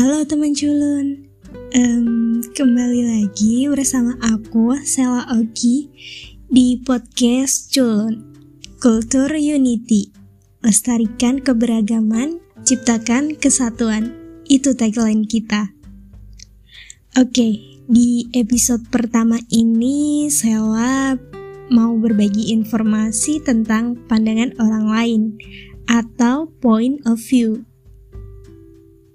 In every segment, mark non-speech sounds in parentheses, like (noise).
Halo teman culun, um, kembali lagi bersama aku Sela Ogi di podcast Culun Kultur Unity. Lestarikan keberagaman, ciptakan kesatuan. Itu tagline kita. Oke, di episode pertama ini Sela mau berbagi informasi tentang pandangan orang lain atau point of view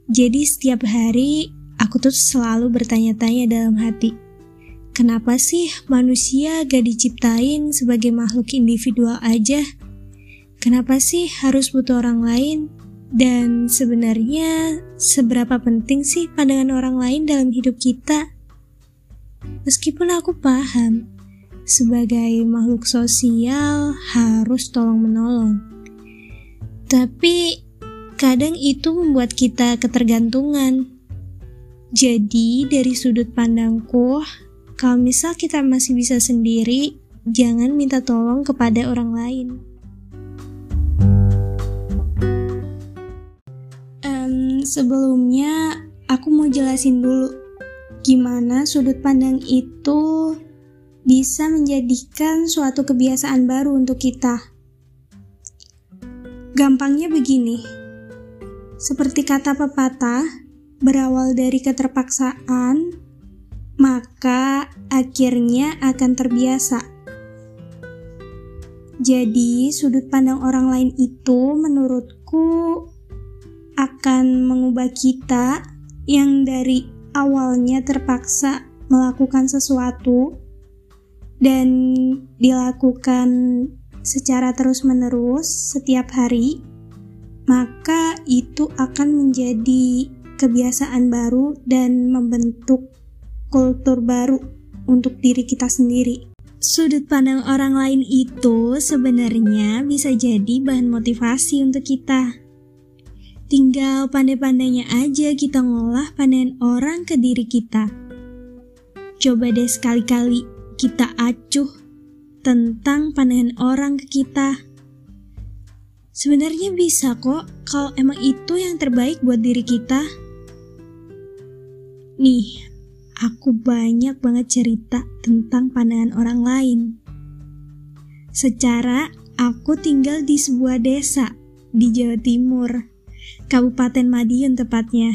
jadi setiap hari aku tuh selalu bertanya-tanya dalam hati, kenapa sih manusia gak diciptain sebagai makhluk individual aja? Kenapa sih harus butuh orang lain? Dan sebenarnya seberapa penting sih pandangan orang lain dalam hidup kita? Meskipun aku paham, sebagai makhluk sosial harus tolong-menolong. Tapi Kadang itu membuat kita ketergantungan. Jadi, dari sudut pandangku, kalau misal kita masih bisa sendiri, jangan minta tolong kepada orang lain. Um, sebelumnya, aku mau jelasin dulu gimana sudut pandang itu bisa menjadikan suatu kebiasaan baru untuk kita. Gampangnya begini, seperti kata pepatah, berawal dari keterpaksaan, maka akhirnya akan terbiasa. Jadi, sudut pandang orang lain itu menurutku akan mengubah kita yang dari awalnya terpaksa melakukan sesuatu dan dilakukan secara terus-menerus setiap hari maka itu akan menjadi kebiasaan baru dan membentuk kultur baru untuk diri kita sendiri. Sudut pandang orang lain itu sebenarnya bisa jadi bahan motivasi untuk kita. Tinggal pandai-pandainya aja kita ngolah pandangan orang ke diri kita. Coba deh sekali-kali kita acuh tentang pandangan orang ke kita Sebenarnya bisa kok kalau emang itu yang terbaik buat diri kita. Nih, aku banyak banget cerita tentang pandangan orang lain. Secara aku tinggal di sebuah desa di Jawa Timur, Kabupaten Madiun tepatnya.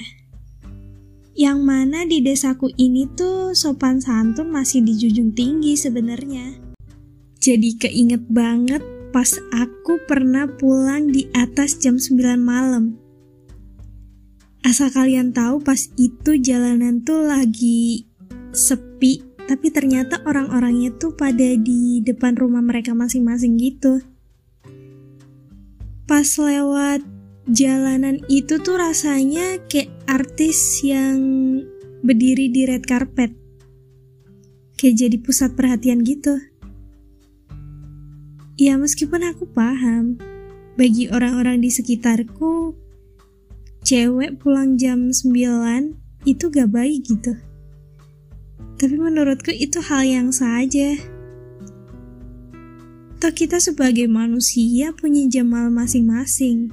Yang mana di desaku ini tuh sopan santun masih dijunjung tinggi sebenarnya. Jadi keinget banget pas aku pernah pulang di atas jam 9 malam. Asal kalian tahu pas itu jalanan tuh lagi sepi, tapi ternyata orang-orangnya tuh pada di depan rumah mereka masing-masing gitu. Pas lewat jalanan itu tuh rasanya kayak artis yang berdiri di red carpet. Kayak jadi pusat perhatian gitu. Ya meskipun aku paham, bagi orang-orang di sekitarku, cewek pulang jam 9 itu gak baik gitu. Tapi menurutku itu hal yang saja. Toh kita sebagai manusia punya jam malam masing-masing.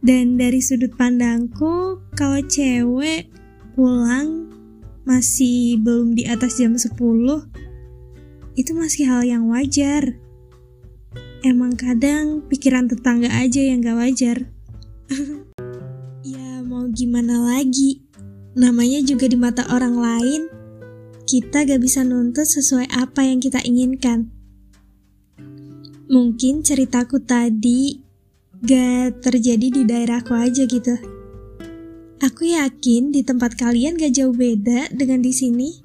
Dan dari sudut pandangku, kalau cewek pulang masih belum di atas jam 10, itu masih hal yang wajar emang kadang pikiran tetangga aja yang gak wajar. (laughs) ya mau gimana lagi, namanya juga di mata orang lain, kita gak bisa nuntut sesuai apa yang kita inginkan. Mungkin ceritaku tadi gak terjadi di daerahku aja gitu. Aku yakin di tempat kalian gak jauh beda dengan di sini.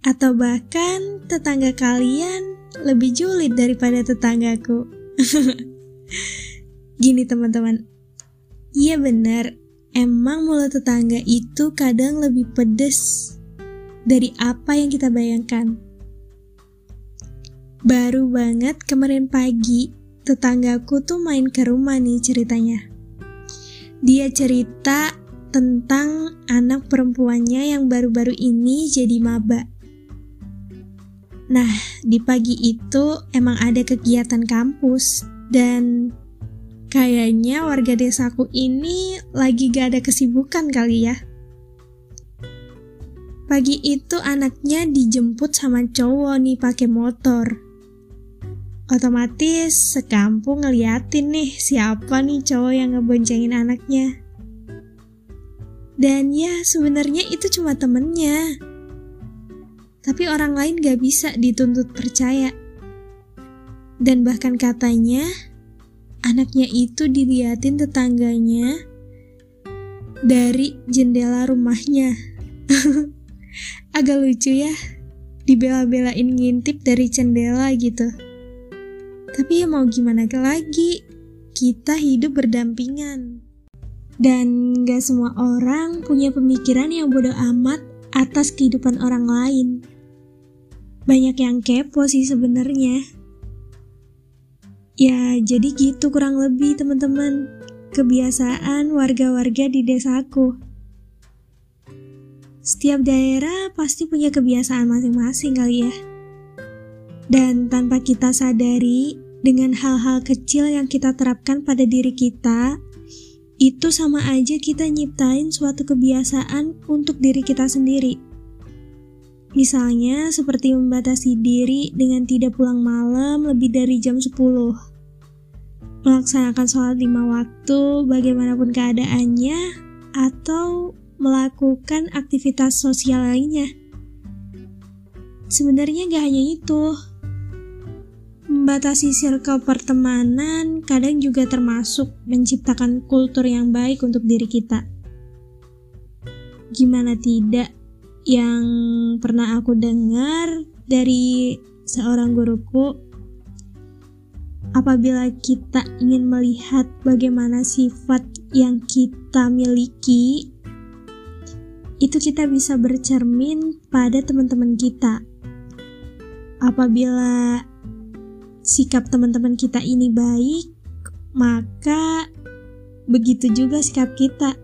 Atau bahkan tetangga kalian lebih julid daripada tetanggaku. (laughs) Gini teman-teman, iya benar, emang mulut tetangga itu kadang lebih pedes dari apa yang kita bayangkan. Baru banget kemarin pagi, tetanggaku tuh main ke rumah nih ceritanya. Dia cerita tentang anak perempuannya yang baru-baru ini jadi maba. Nah, di pagi itu emang ada kegiatan kampus dan Kayaknya warga desaku ini lagi gak ada kesibukan kali ya. Pagi itu anaknya dijemput sama cowok nih pakai motor. Otomatis sekampung ngeliatin nih siapa nih cowok yang ngeboncengin anaknya. Dan ya sebenarnya itu cuma temennya. Tapi orang lain gak bisa dituntut percaya. Dan bahkan katanya, anaknya itu diliatin tetangganya dari jendela rumahnya. (laughs) agak lucu ya dibela-belain ngintip dari jendela gitu tapi ya mau gimana lagi kita hidup berdampingan dan gak semua orang punya pemikiran yang bodoh amat atas kehidupan orang lain banyak yang kepo sih sebenarnya ya jadi gitu kurang lebih teman-teman kebiasaan warga-warga di desaku setiap daerah pasti punya kebiasaan masing-masing kali ya. Dan tanpa kita sadari, dengan hal-hal kecil yang kita terapkan pada diri kita, itu sama aja kita nyiptain suatu kebiasaan untuk diri kita sendiri. Misalnya seperti membatasi diri dengan tidak pulang malam lebih dari jam 10. Melaksanakan sholat lima waktu bagaimanapun keadaannya, atau melakukan aktivitas sosial lainnya. Sebenarnya gak hanya itu. Membatasi circle pertemanan kadang juga termasuk menciptakan kultur yang baik untuk diri kita. Gimana tidak yang pernah aku dengar dari seorang guruku apabila kita ingin melihat bagaimana sifat yang kita miliki itu kita bisa bercermin pada teman-teman kita. Apabila sikap teman-teman kita ini baik, maka begitu juga sikap kita.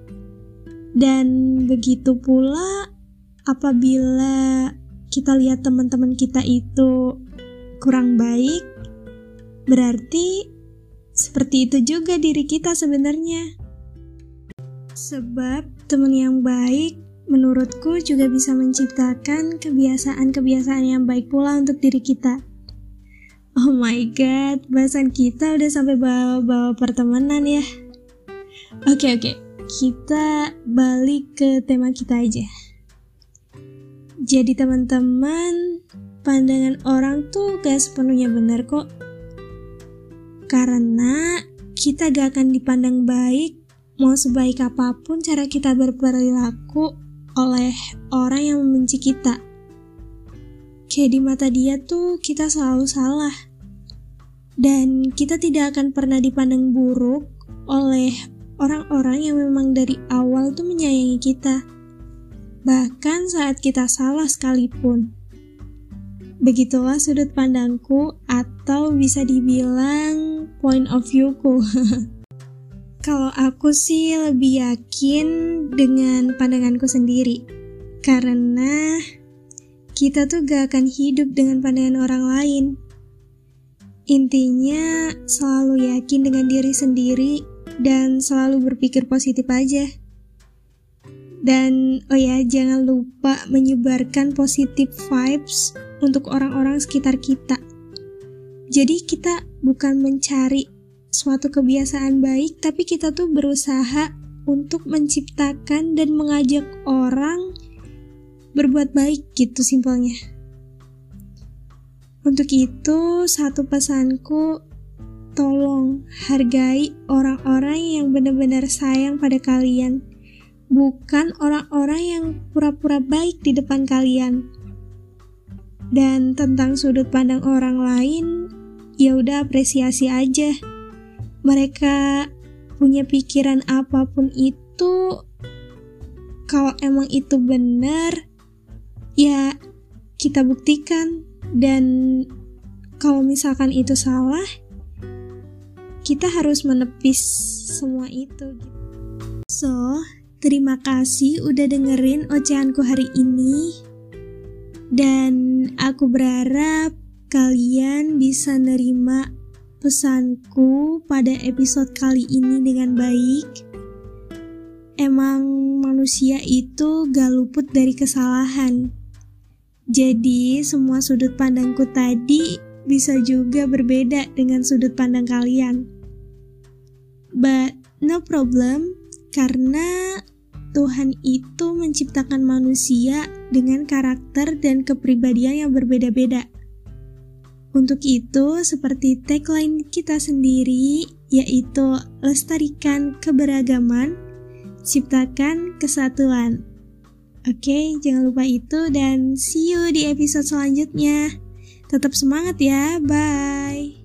Dan begitu pula apabila kita lihat teman-teman kita itu kurang baik, berarti seperti itu juga diri kita sebenarnya. Sebab teman yang baik menurutku juga bisa menciptakan kebiasaan-kebiasaan yang baik pula untuk diri kita. Oh my god, bahasan kita udah sampai bawa-bawa pertemanan ya. Oke okay, oke, okay. kita balik ke tema kita aja. Jadi teman-teman, pandangan orang tuh gak sepenuhnya benar kok. Karena kita gak akan dipandang baik mau sebaik apa pun cara kita berperilaku oleh orang yang membenci kita. Kayak di mata dia tuh kita selalu salah. Dan kita tidak akan pernah dipandang buruk oleh orang-orang yang memang dari awal tuh menyayangi kita. Bahkan saat kita salah sekalipun. Begitulah sudut pandangku atau bisa dibilang point of view-ku. (laughs) Kalau aku sih lebih yakin dengan pandanganku sendiri. Karena kita tuh gak akan hidup dengan pandangan orang lain. Intinya selalu yakin dengan diri sendiri dan selalu berpikir positif aja. Dan oh ya, jangan lupa menyebarkan positif vibes untuk orang-orang sekitar kita. Jadi kita bukan mencari suatu kebiasaan baik, tapi kita tuh berusaha untuk menciptakan dan mengajak orang berbuat baik gitu simpelnya. Untuk itu, satu pesanku, tolong hargai orang-orang yang benar-benar sayang pada kalian, bukan orang-orang yang pura-pura baik di depan kalian. Dan tentang sudut pandang orang lain, ya udah apresiasi aja. Mereka punya pikiran apa pun itu kalau emang itu benar ya kita buktikan. Dan kalau misalkan itu salah kita harus menepis semua itu so terima kasih udah dengerin ocehanku hari ini dan aku berharap kalian bisa nerima pesanku pada episode kali ini dengan baik. Emang manusia itu gak luput dari kesalahan. Jadi semua sudut pandangku tadi bisa juga berbeda dengan sudut pandang kalian. But no problem, karena Tuhan itu menciptakan manusia dengan karakter dan kepribadian yang berbeda-beda. Untuk itu, seperti tagline kita sendiri, yaitu lestarikan keberagaman, ciptakan kesatuan. Oke, jangan lupa itu dan see you di episode selanjutnya. Tetap semangat ya, bye.